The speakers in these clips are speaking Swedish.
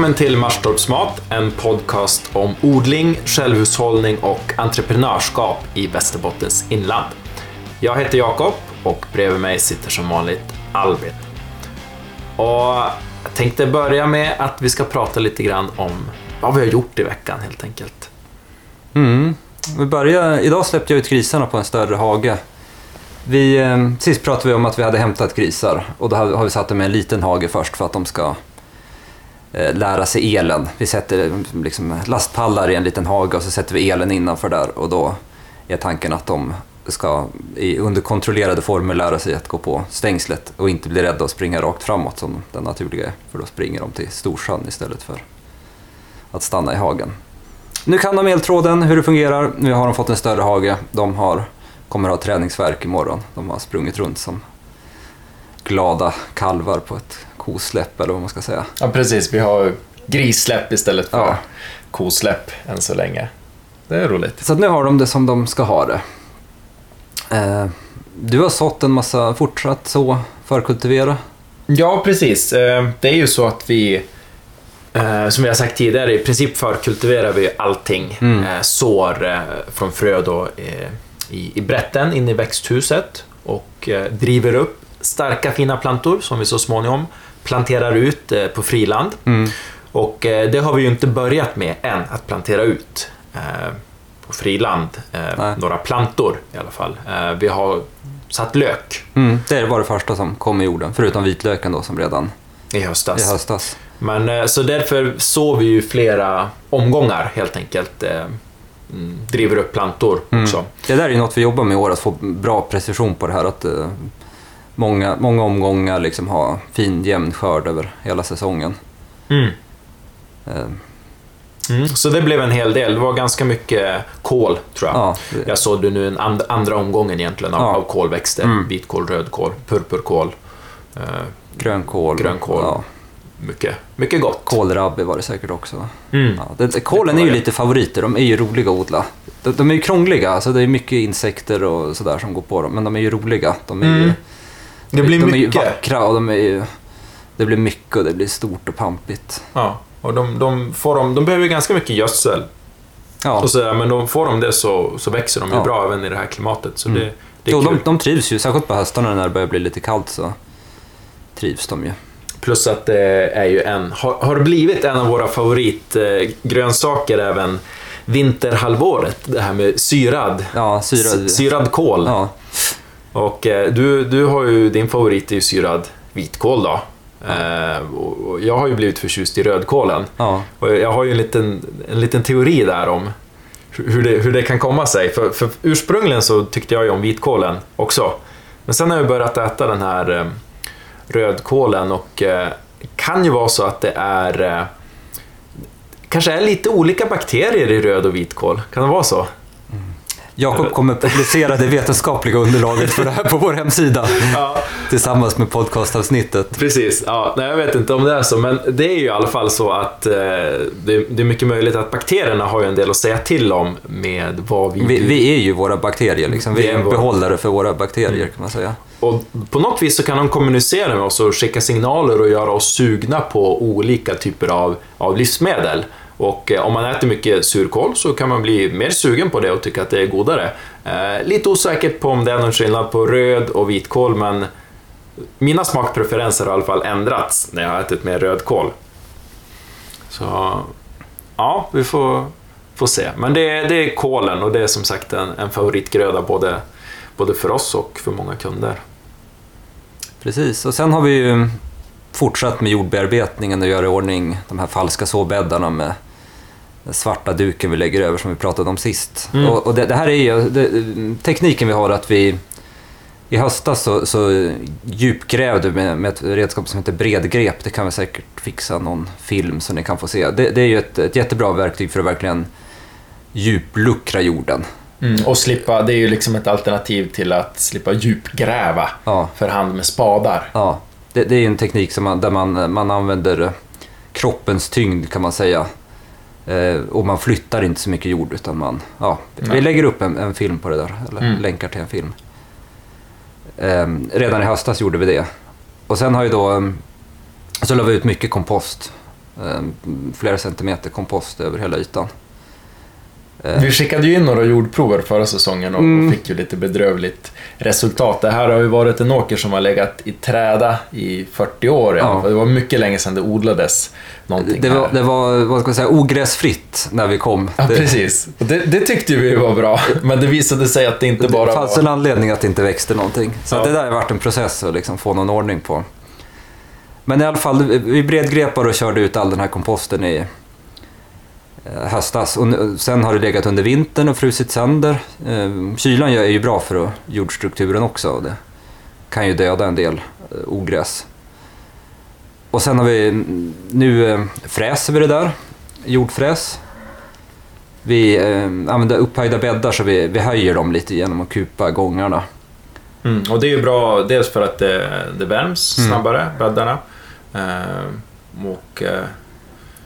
Välkommen till Marstorpsmat, en podcast om odling, självhushållning och entreprenörskap i Västerbottens inland. Jag heter Jakob och bredvid mig sitter som vanligt Albin. Och jag tänkte börja med att vi ska prata lite grann om vad vi har gjort i veckan helt enkelt. Mm. Vi börjar, idag släppte jag ut grisarna på en större hage. Vi, eh, sist pratade vi om att vi hade hämtat grisar och då har, vi satt dem i en liten hage först för att de ska Eh, lära sig elen. Vi sätter liksom, lastpallar i en liten hage och så sätter vi elen innanför där och då är tanken att de ska i, under kontrollerade former lära sig att gå på stängslet och inte bli rädda och springa rakt framåt som den naturliga är. För då springer de till Storsjön istället för att stanna i hagen. Nu kan de eltråden, hur det fungerar. Nu har de fått en större hage. De har, kommer ha träningsverk imorgon. De har sprungit runt som glada kalvar på ett kosläpp eller vad man ska säga. Ja, precis. Vi har grissläpp istället för Ja. kosläpp än så länge. Det är roligt. Så nu har de det som de ska ha det. Eh, du har sått en massa, fortsatt så, förkultivera. Ja, precis. Eh, Det är ju så att vi, eh, som vi har sagt tidigare, i princip förkultiverar vi allting. Mm. Eh, Sår eh, från frö då eh, i i brätten in i växthuset och driver upp starka fina plantor som vi så småningom planterar ut eh, på friland. Mm. Och eh, det har vi ju inte börjat med än, att plantera ut eh, på friland. Några plantor i alla fall. Vi har satt lök Mm, det var det första som kom i jorden, förutom vitlöken då som redan i höstas. i höstas. Men, så därför sår vi ju flera omgångar helt enkelt. mm, Driver upp plantor också. Det där är ju något vi jobbar med i år, att få bra precision på det här. Att många, många omgångar liksom ha fin jämn skörd över hela säsongen. Mm. Eh, Mm. Så det blev en hel del. Det var ganska mycket kål tror jag. ja, det- Jag sådde nu en and, andra omgången egentligen av, Ja. av kolväxter. Mm. Vitkål, rödkål, purpurkål. Eh, grönkål. Grönkål. Ja, mycket, mycket gott. kålrabbi var det säkert också. Mm. Ja, det, kålen är ju lite favoriter, de är ju roliga att odla. De, de är ju krångliga, alltså det är mycket insekter och sådär som går på dem, men de är ju roliga. De är, ju, Mm. Det blir de är ju mycket. vackra och de är ju, det blir mycket och det blir stort och pampigt. Ja, och de, de, får de, de behöver ganska mycket gödsel. Ja, Och sådär, men de, får de det så, så växer de ju Ja. bra även i det här klimatet. Så Mm. det, det är jo, de, de trivs ju, särskilt på höstarna när det börjar bli lite kallt så trivs de ju. Plus att det är ju en, har, har blivit en av våra favoritgrönsaker även vinterhalvåret. Det här med syrad, Ja, syrad. syrad kål. Ja, Och eh, du, du har ju, din favorit är ju syrad vitkål då. Eh, och och jag har ju blivit förtjust i rödkålen. ja. Och jag har ju en liten, en liten teori där om hur det, hur det kan komma sig. För, för ursprungligen så tyckte jag ju om vitkålen också. Men sen har jag börjat äta den här eh, rödkålen och eh, kan ju vara så att det är eh, kanske är lite olika bakterier i röd och vitkål. Kan det vara så? Jakob kommer publicera det vetenskapliga underlaget för det här på vår hemsida Ja, tillsammans med podcastavsnittet. precis. Ja, nej, jag vet inte om det är så, men det är ju i alla fall så att eh, det, det är mycket möjligt att bakterierna har ju en del att säga till om med vad vi, Vi, vi är ju våra bakterier, liksom. vi är en behållare för våra bakterier kan man säga. Och på något vis så kan de kommunicera med oss och skicka signaler och göra oss sugna på olika typer av, av livsmedel. Och eh, om man äter mycket surkål så kan man bli mer sugen på det och tycka att det är godare. Eh, lite osäkert på om det är någon skillnad på röd och vitkål, men mina smakpreferenser har i alla fall ändrats när jag har ätit mer rödkål. Så ja, vi får, får se. Men det, är- det är kålen och det är som sagt en, en favoritgröda både, både för oss och för många kunder. Precis, och sen har vi ju fortsatt med jordbearbetningen och göra i ordning de här falska såbäddarna med svarta duken vi lägger över som vi pratade om sist. Mm. Och, och det, det här är ju, det, tekniken vi har att vi i höstas så, så djupgrävde med, med ett redskap som heter bredgrep. Det kan vi säkert fixa någon film så ni kan få se. Det, det är ju ett, ett jättebra verktyg för att verkligen djupluckra jorden. Mm. Och slippa, det är ju liksom ett alternativ till att slippa djupgräva Ja, för hand med spadar. ja. Det, det är ju en teknik som man, där man, man använder kroppens tyngd kan man säga. Eh, och man flyttar inte så mycket jord utan man, ja, vi lägger upp en, en film på det där, eller Mm. länkar till en film. Eh, redan i höstas gjorde vi det. Och sen har ju då, eh, så la vi ut mycket kompost Eh, flera centimeter kompost över hela ytan. Vi skickade ju in några jordprover förra säsongen och mm. fick ju lite bedrövligt resultat. Det här har ju varit en åker som har legat i träda i 40 år. Ja. Det var mycket länge sedan det odlades någonting Det var, det var vad ska man säga, ogräsfritt när vi kom. Ja, precis. Det, det tyckte vi var bra, men det visade sig att det inte bara var... Det fanns var... en anledning att det inte växte någonting. Så ja. det där har varit en process att liksom få någon ordning på. Men i alla fall, vi bredgrepade och körde ut all den här komposten i höstas. Och sen har det legat under vintern och frusit sönder. Eh, kylan är ju bra för jordstrukturen också. Det kan ju döda en del eh, ogräs. Och sen har vi, nu fräser vi det där, jordfräs. Vi använder upphöjda bäddar så vi, vi höjer dem lite genom att kupa gångarna. Mm, och det är ju bra dels för att det, det värms mm. snabbare, bäddarna. Eh, och eh,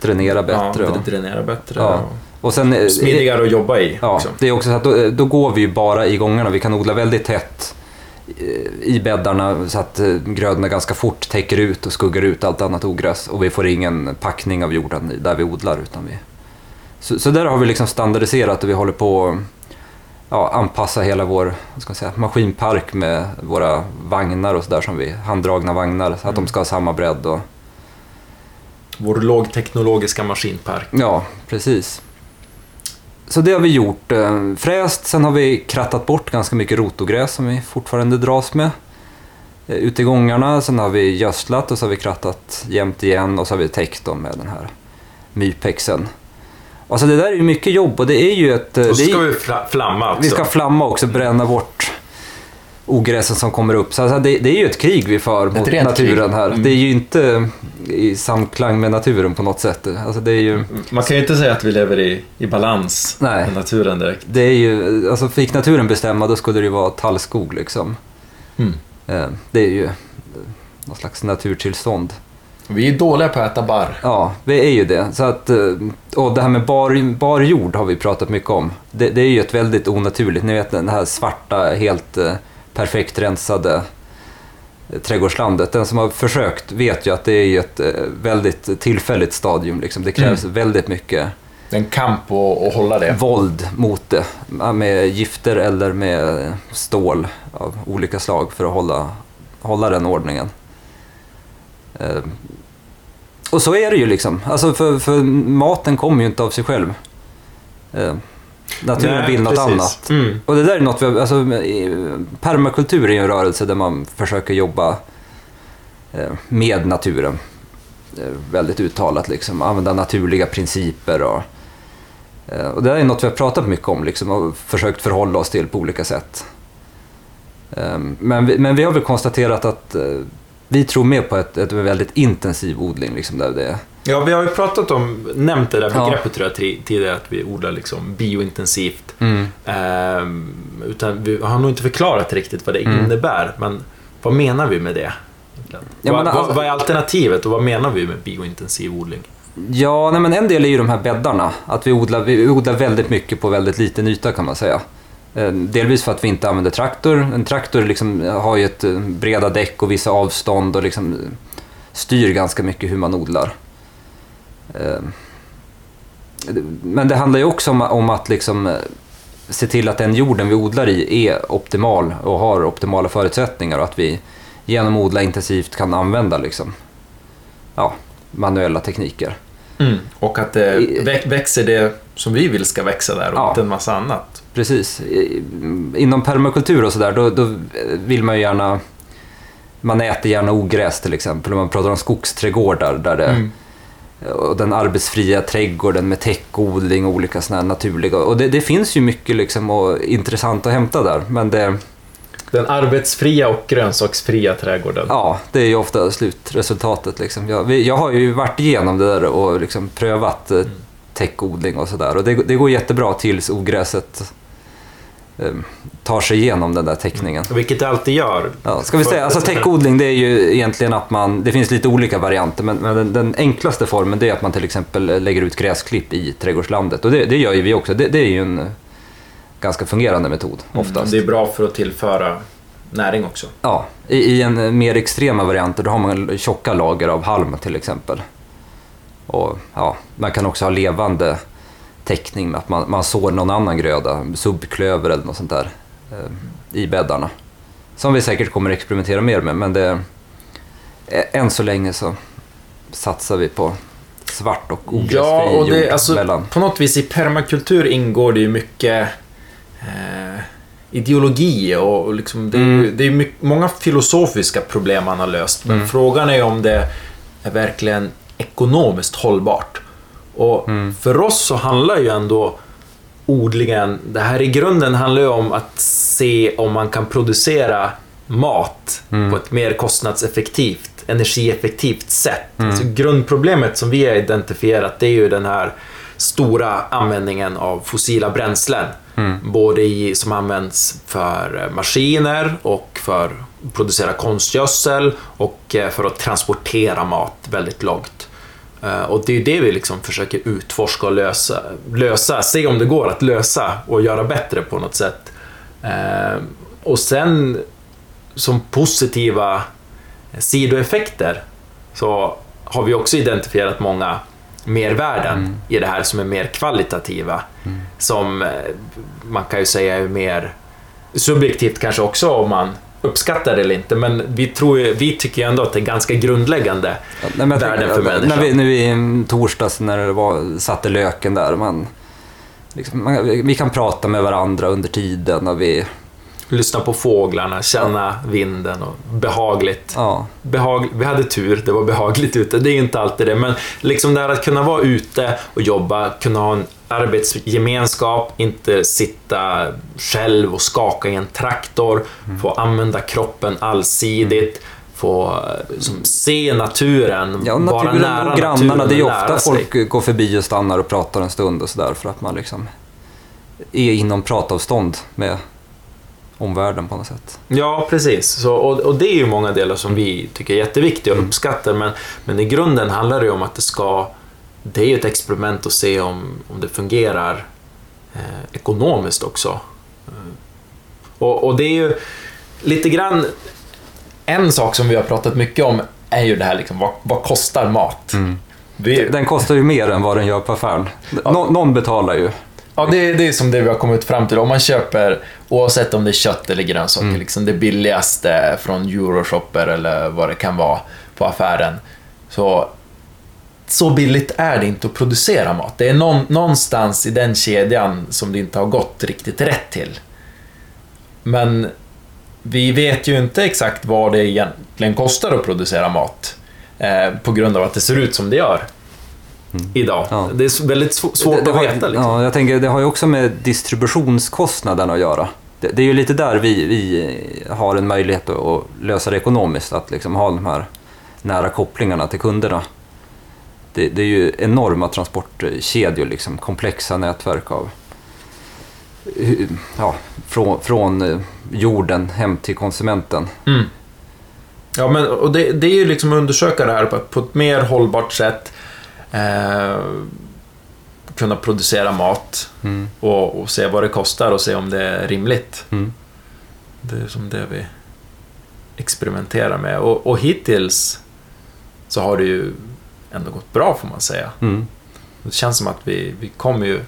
dränera bättre. Ja, dränera bättre. Ja. Och sen, eh, smidigare att jobba i. Ja, också. det är också så att då, då, går vi ju bara i gångarna. Vi kan odla väldigt tätt i bäddarna så att grödorna ganska fort täcker ut och skuggar ut allt annat ogräs och vi får ingen packning av jorden där vi odlar. Utan vi... så, så där har vi liksom standardiserat och vi håller på ja, anpassa hela vår säga, maskinpark med våra vagnar och sådär som vi, handdragna vagnar, så att mm. de ska ha samma bredd. Och... Vår lågteknologiska maskinpark. Ja, precis. Så det har vi gjort. Eh, fräst, sen har vi krattat bort ganska mycket rotogräs som vi fortfarande dras med. Eh, ute i gångarna, sen har vi gödslat och så har vi krattat jämnt igen och så har vi täckt dem med den här mypexen. Alltså det där är ju mycket jobb och det är ju ett... Och så ska vi flamma också. Vi ska flamma också, bränna bort ogräsen som kommer upp. Så alltså det, det, är ju ett krig vi för mot naturen här. Mm. Det är ju inte i samklang med naturen på något sätt. Alltså det är ju... Man kan ju inte säga att vi lever i, i balans Nej. med naturen direkt. Det är ju, alltså fick naturen bestämma då skulle det ju vara tallskog liksom. Mm. Eh, det är ju något slags naturtillstånd. Vi är dåliga på att äta barr. Ja, vi är ju det. Så att, eh, och det här med bar, bar jord har vi pratat mycket om. Det, det, är ju ett väldigt onaturligt, ni vet den här svarta, helt eh, perfekt rensade eh, trädgårdslandet. Den som har försökt vet ju att det är ett väldigt tillfälligt stadium. Liksom. Det krävs mm. väldigt mycket en kamp att hålla det. Våld mot det. Med gifter eller med stål av olika slag för att hålla, hålla den ordningen. Och så är det ju liksom. Alltså för, för maten kommer ju inte av sig själv. Eh, naturen Nej, vill något precis. annat. Mm. Och det där är något vi, alltså, permakultur är en rörelse där man försöker jobba eh, med naturen. Eh, väldigt uttalat liksom. Använda naturliga principer och, eh, och det är något vi har pratat mycket om liksom, och försökt förhålla oss till på olika sätt. Eh, men vi, men vi har väl konstaterat att eh, vi tror mer på ett, ett väldigt intensiv odling. Liksom, där det... Ja, vi har ju pratat om, nämnt det där begreppet ja. tror jag tidigare, att vi odlar liksom biointensivt. Mm. Ehm, utan vi har nog inte förklarat riktigt vad det mm. innebär, men vad menar vi med det? Ja, vad, alltså, vad, är alternativet och vad menar vi med biointensiv odling? Ja, nej, men en del är ju de här bäddarna. Att vi odlar, vi odlar väldigt mycket på väldigt liten yta kan man säga. Eh, delvis för att vi inte använder traktor. En traktor liksom har ju ett eh, breda däck och vissa avstånd och liksom styr ganska mycket hur man odlar. Eh, men det handlar ju också om, att liksom se till att den jorden vi odlar i är optimal och har optimala förutsättningar och att vi genom att odla intensivt kan använda liksom, ja, manuella tekniker. Mm. Och att det växer det som vi vill ska växa där och ja. inte en massa annat. Precis. Inom permakultur och sådär, då, då vill man ju gärna... Man äter gärna ogräs till exempel. Om man pratar om skogsträdgårdar där det... Mm. Och den arbetsfria trädgården med täckodling och olika sådana här naturliga... Och det, det, finns ju mycket liksom och intressant att hämta där, men det... Den arbetsfria och grönsaksfria trädgården. Ja, det är ju ofta slutresultatet. Liksom. Jag, jag har ju varit igenom det där och liksom prövat eh, mm. Täckodling och sådär. Och det, det går jättebra tills ogräset Ehm, tar sig igenom den där täckningen. Mm. Vilket det alltid gör. Ja, ska vi säga, alltså täckodling det är ju egentligen att man, det finns lite olika varianter, men, men den, den, enklaste formen det är att man till exempel lägger ut gräsklipp i trädgårdslandet. Och det, det gör ju vi också. Det, det är ju en ganska fungerande metod oftast. Mm, det är bra för att tillföra näring också. Ja, i, i en mer extrema varianter då har man tjocka lager av halm till exempel. Och, ja, man kan också ha levande täckning med att man, man sår någon annan gröda, subklöver eller något sånt där, eh, i bäddarna. Som vi säkert kommer att experimentera mer med, men det, ä- än så länge så satsar vi på svart och ogräsfri Ja, och det, jord alltså, mellan. på något vis i permakultur ingår det ju mycket eh, ideologi och, och liksom, det, är Mm. det är mycket, många filosofiska problem man har löst. Men Mm. frågan är om det är verkligen ekonomiskt hållbart. Och Mm. för oss så handlar ju ändå odlingen, det här i grunden handlar ju om att se om man kan producera mat Mm. på ett mer kostnadseffektivt, energieffektivt sätt. Mm. Alltså grundproblemet som vi har identifierat det är ju den här stora användningen av fossila bränslen. Mm. Både i, som används för maskiner och för att producera konstgödsel och eh, för att transportera mat väldigt långt. Eh, Och det är det vi liksom försöker utforska och lösa, lösa, se om det går att lösa och göra bättre på något sätt. Eh, Och sen som positiva sidoeffekter så har vi också identifierat många mervärden Mm. i det här som är mer kvalitativa. Som eh, man kan ju säga är mer subjektivt kanske också om man uppskattar det eller inte, men vi, tror ju, vi tycker ju ändå att det är ganska grundläggande. Ja, nej, värden för ja, människan. När vi, nu i torsdags när det var, satte löken där, man, liksom, man, vi kan prata med varandra under tiden och vi, Lyssna på fåglarna, känna vinden och behagligt. ja, Behag, vi hade tur, det var behagligt ute. Det är inte alltid det, men liksom det här att kunna vara ute och jobba, kunna ha en arbetsgemenskap, inte sitta själv och skaka i en traktor, Mm. få använda kroppen allsidigt, få eh, som, se naturen, ja vara naturen nära och grannarna, det är ju ofta sig. folk går förbi och stannar och pratar en stund och sådär för att man liksom är inom pratavstånd med omvärlden på något sätt. Ja, precis. Så, och, och det är ju många delar som vi tycker är jätteviktiga och Mm. uppskattar, men, men i grunden handlar det ju om att det ska... Det är ju ett experiment att se om, om det fungerar eh, ekonomiskt också. Eh, Och, och det är ju lite grann... En sak som vi har pratat mycket om är ju det här liksom, vad, vad kostar mat? Vi, Den kostar ju mer än vad den gör på affären. Nå, någon betalar ju. Ja, det, är- det är som det vi har kommit fram till. Om man köper, oavsett om det är kött eller grönsaker, Mm. liksom det billigaste från Euroshopper eller vad det kan vara på affären. Så, så billigt är det inte att producera mat. Det är någon, någonstans i den kedjan som det inte har gått riktigt rätt till. Men vi vet ju inte exakt vad det egentligen kostar att producera mat. Eh, på grund av att det ser ut som det gör. Idag. Ja. Det är väldigt sv- svårt det, att veta. Liksom. Ja, jag tänker, det har ju också med distributionskostnaden att göra. Det, det är ju lite där vi, vi har en möjlighet att, att lösa det ekonomiskt, att liksom ha de här nära kopplingarna till kunderna. Det, det är ju enorma transportkedjor, liksom, komplexa nätverk av ja, från, från eh, jorden hem till konsumenten. Mm. Ja, men och det, det är ju liksom att undersöka det här på, på ett mer hållbart sätt. Eh, kunna producera mat Mm. och, och se vad det kostar och se om det är rimligt. Mm. Det är som det vi experimenterar med. Och, och hittills så har det ju ändå gått bra får man säga. Mm. Det känns som att vi, vi kommer ju...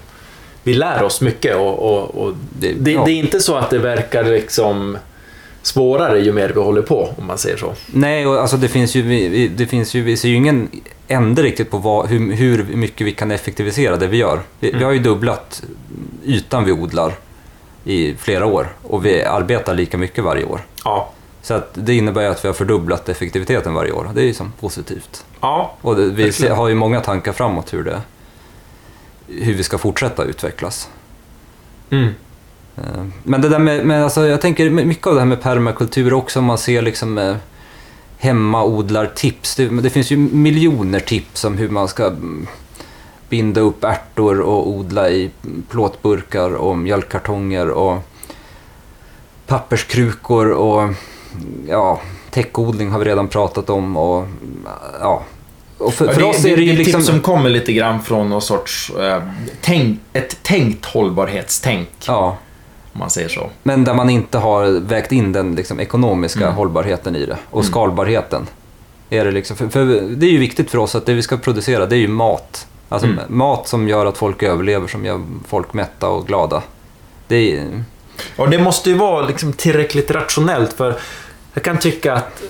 Vi lär oss mycket och, och, och Det, det, ja. det är inte så att det verkar liksom svårare ju mer vi håller på, om man säger så. Nej, och alltså det finns ju, det finns ju, vi ser ju ingen ände riktigt på vad, hur, hur mycket vi kan effektivisera det vi gör. Vi, Mm. vi har ju dubblat ytan vi odlar i flera år och vi arbetar lika mycket varje år. Ja. Så att det innebär att vi har fördubblat effektiviteten varje år. Det är ju som positivt. Ja, Och det, vi Verkligen. har ju många tankar framåt hur, det, hur vi ska fortsätta utvecklas. mm. Eh, Men det där med, med alltså jag tänker mycket av det här med permakultur också, om man ser liksom eh, hemmaodlartips. Det, det finns ju miljoner tips om hur man ska mm, binda upp ärtor och odla i plåtburkar och mjölkkartonger och papperskrukor och ja, täckodling har vi redan pratat om och ja. Och för, Ja, för oss är det ju ett liksom... tips som kommer lite grann från någon sorts... Eh, tänk, ett tänkt hållbarhetstänk, Ja, om man säger så. men där man inte har vägt in den liksom, ekonomiska Mm. hållbarheten i det och Mm. skalbarheten. Är det, liksom, för, för det är ju viktigt för oss att det vi ska producera det är ju mat. Alltså Mm. mat som gör att folk överlever, som gör folk mätta och glada. Det är, Och det måste ju vara liksom tillräckligt rationellt för jag kan tycka att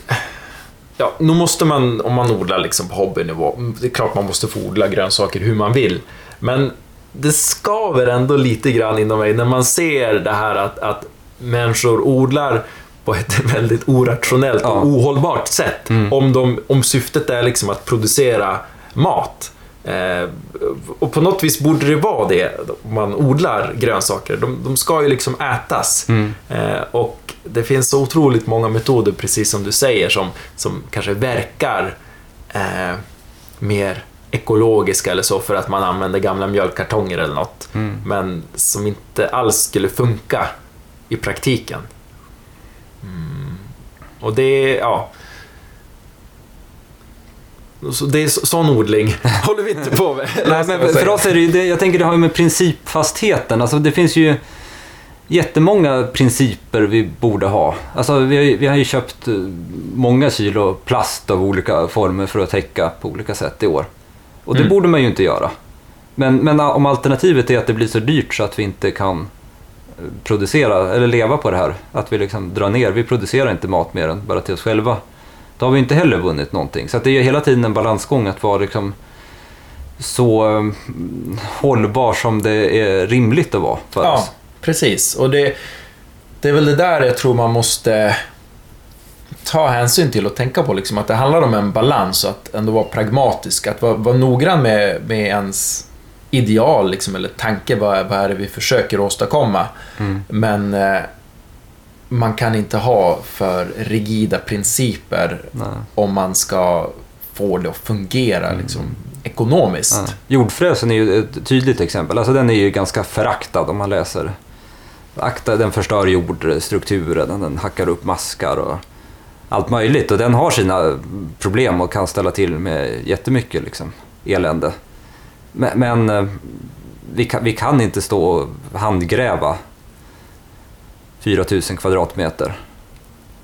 Ja, nu måste man, om man odlar liksom på hobbynivå, det är klart man måste få odla grönsaker hur man vill. Men det skaver ändå lite grann inom mig när man ser det här att, att människor odlar på ett väldigt orationellt Ja. och ohållbart sätt. Om, de, om syftet är liksom att producera mat. Eh, och på något vis borde det vara det om man odlar grönsaker. De, de ska ju liksom ätas. Eh, och det finns så otroligt många metoder, precis som du säger, som, som kanske verkar eh, mer ekologiska eller så för att man använder gamla mjölkkartonger eller något. Men som inte alls skulle funka i praktiken. Mm. Och det ja. Så det är så- sån odling håller vi inte på med. Nej, men för oss är det ju, det, jag tänker det har ju med principfastheten, alltså det finns ju jättemånga principer vi borde ha. Alltså vi har, ju- vi har ju köpt eh, många kilo plast av olika former för att täcka på olika sätt i år. Och det Mm. borde man ju inte göra. Men, men om alternativet är att det blir så dyrt så att vi inte kan eh, producera eller leva på det här, att vi liksom drar ner, vi producerar inte mat mer än bara till oss själva. Då har vi inte heller vunnit någonting. Så det är hela tiden en balansgång att vara liksom så mm, hållbar som det är rimligt att vara för Ja, oss. precis. Och det, det är väl det där jag tror man måste ta hänsyn till och tänka på. Liksom, att det handlar om en balans och att ändå vara pragmatisk. Att vara, vara noggrann med, med ens ideal liksom, eller tanke. Vad, vad är det vi försöker åstadkomma? Mm. Men eh, man kan inte ha för rigida principer Nej. om man ska få det att fungera liksom, ekonomiskt. Ja. Jordfräsen är ju ett tydligt exempel. Alltså den är ju ganska föraktad om man läser. Akta, den förstör jordstrukturen, den hackar upp maskar och allt möjligt. Och den har sina problem och kan ställa till med jättemycket liksom, elände. Men, men eh, vi, kan, vi kan inte stå och handgräva 4000 kvadratmeter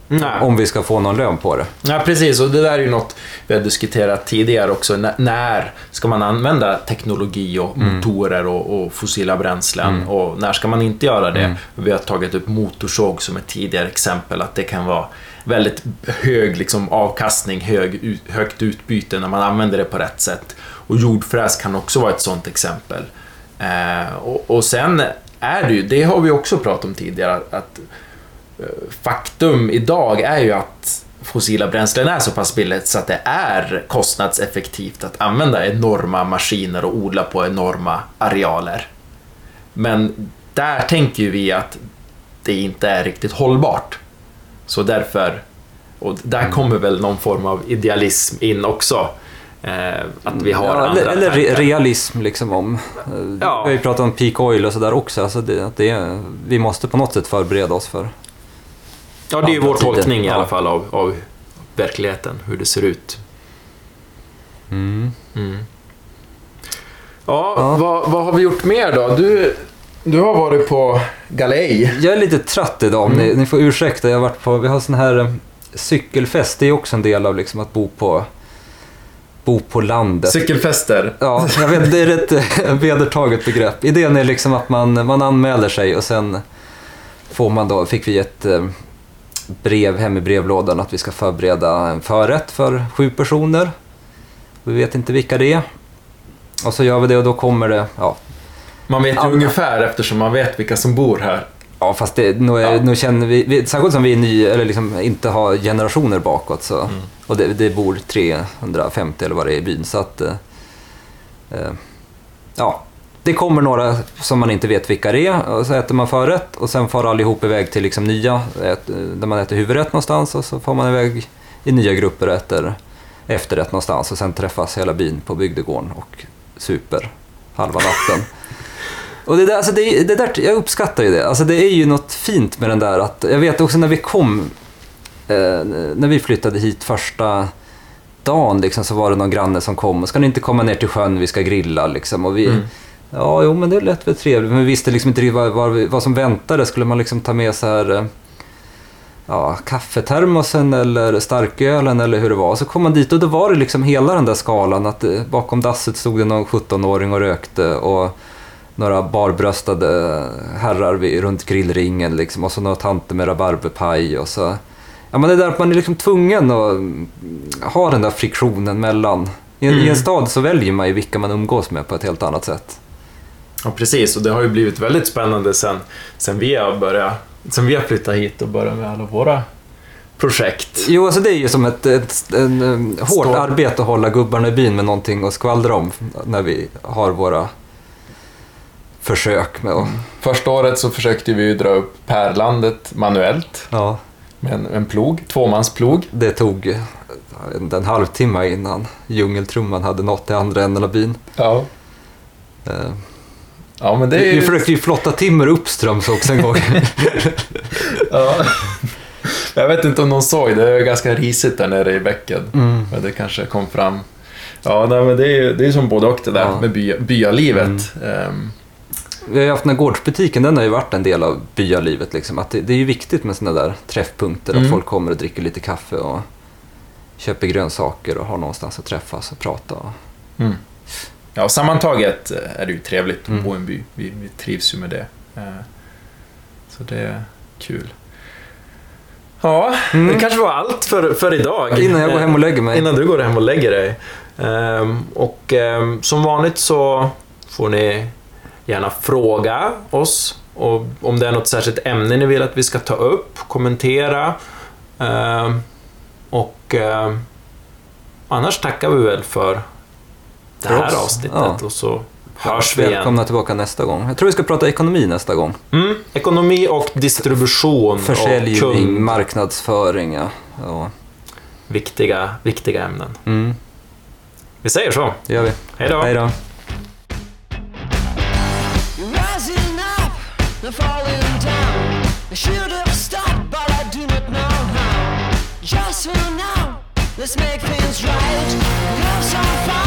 Nej. om vi ska få någon lön på det. Ja, precis. Och det där är ju något vi har diskuterat tidigare också. N- när ska man använda teknologi och motorer och, och fossila bränslen och när ska man inte göra det? Vi har tagit upp motorsåg som ett tidigare exempel, att det kan vara väldigt hög liksom, avkastning, hög, högt utbyte när man använder det på rätt sätt. Och jordfräs kan också vara ett sådant exempel. Eh, och, och sen är det ju, det har vi också pratat om tidigare, att eh, faktum idag är ju att fossila bränslen är så pass billigt så att det är kostnadseffektivt att använda enorma maskiner och odla på enorma arealer. Men där tänker ju vi att det inte är riktigt hållbart. Så därför, och där kommer väl någon form av idealism in också. Eh, att vi har Ja, andra eller, tankar. realism liksom om. Ja. Vi har ju pratat om peak oil och sådär också. Alltså det, att det vi måste på något sätt förbereda oss för. Ja, det är ju vår tider. tolkning i alla fall av, av verkligheten, hur det ser ut. Mm. Ja, Ja. Vad, vad har vi gjort mer då? Du, du har varit på galej. Jag är lite trött idag, om ni, ni får ursäkta. Jag har varit på, vi har sån här eh, cykelfest. Det är också en del av liksom att bo på, bo på landet. Cykelfester. Ja, jag vet, det är ett eh, vedertaget begrepp. Idén är liksom att man, man anmäler sig och sen får man då, fick vi ett eh, brev hem i brevlådan att vi ska förbereda en förrätt för sju personer. Vi vet inte vilka det är. Och så gör vi det och då kommer det, ja, Man vet ju ungefär eftersom man vet vilka som bor här. Ja, fast det, nu, Ja. nu känner vi, vi, särskilt som vi är ny, eller liksom inte har generationer bakåt, så, Mm. och det, det bor 350 eller vad det är i byn, så att... Eh, eh, ja, det kommer några som man inte vet vilka det är, och så äter man förrätt och sen far allihop iväg till liksom nya, ät, där man äter huvudrätt någonstans och så får man iväg i nya grupper och äter efterrätt någonstans och sen träffas hela byn på bygdegården och super halva natten. Och det där, alltså det, det där, jag uppskattar ju det. Alltså det är ju något fint med den där att, jag vet också när vi kom, eh, när vi flyttade hit första dagen liksom, så var det någon granne som kom och ska ni inte komma ner till sjön, vi ska grilla liksom. Och vi, Mm. Ja, jo men det lät väl trevligt, men vi visste liksom inte riktigt vad, vad, vad som väntade. Skulle man liksom ta med så här eh, ja, kaffetermosen eller starkölen eller hur det var. Så kom man dit och då var det liksom hela den där skalan. Att eh, bakom dasset stod det någon 17-åring och rökte och några barbröstade herrar vid, runt grillringen liksom. Och så några tanter med rabarberpaj och så. Ja, men det är där att man är liksom tvungen att mm, ha den där friktionen mellan. I en, I en Mm. stad så väljer man ju vilka man umgås med på ett helt annat sätt. Ja, precis. Och det har ju blivit väldigt spännande sen, sen, vi, har börjat, sen vi har flyttat hit och börjat med alla våra projekt. Jo, alltså det är ju som ett, ett en, en, hårt Stå- arbete att hålla gubbarna i byn med någonting att skvallra om när vi har våra försök med att... Första året så försökte vi dra upp pärlandet manuellt Ja, med en, en plog, tvåmansplog. det tog vet inte, en halvtimme innan djungeltrumman hade nått till andra änden av byn. Ja. Eh, Ja, men det är Vi, ju... vi försökte ju flotta timmer uppströms också en gång. Ja. Jag vet inte om någon såg, det är ganska risigt där nere i bäcken. Mm. Men det kanske kom fram. Ja, nej, men det är ju det är som både och det där Ja. med by, byalivet. Ehm, Vi har ju haft den här gårdsbutiken, den har ju varit en del av byalivet. Liksom. Att det, det är ju viktigt med sådana där träffpunkter, Mm. att folk kommer och dricker lite kaffe och köper grönsaker och har någonstans att träffas och prata. Mm. Ja, sammantaget är det ju trevligt att Mm. bo i en by. Vi, vi trivs ju med det. Eh, Så det är kul. Ja, Mm. det kanske var allt för, för idag. Innan jag går hem och lägger mig. Innan du går hem och lägger dig. Ehm, och ehm, som vanligt så får ni gärna fråga oss och om det är något särskilt ämne ni vill att vi ska ta upp, kommentera. Ehm, och ehm, annars tackar vi väl för det här oss. avsnittet Ja. och så hörs vi igen. Välkomna tillbaka nästa gång. Jag tror vi ska prata ekonomi nästa gång. Mm, ekonomi och distribution och Försäljning, kund. marknadsföring. Ja. Ja. Viktiga, viktiga ämnen. Mm, Vi säger så. det gör vi. Hej då. Falling down. I should have stopped, but I do not know how. Just for now, let's make things right.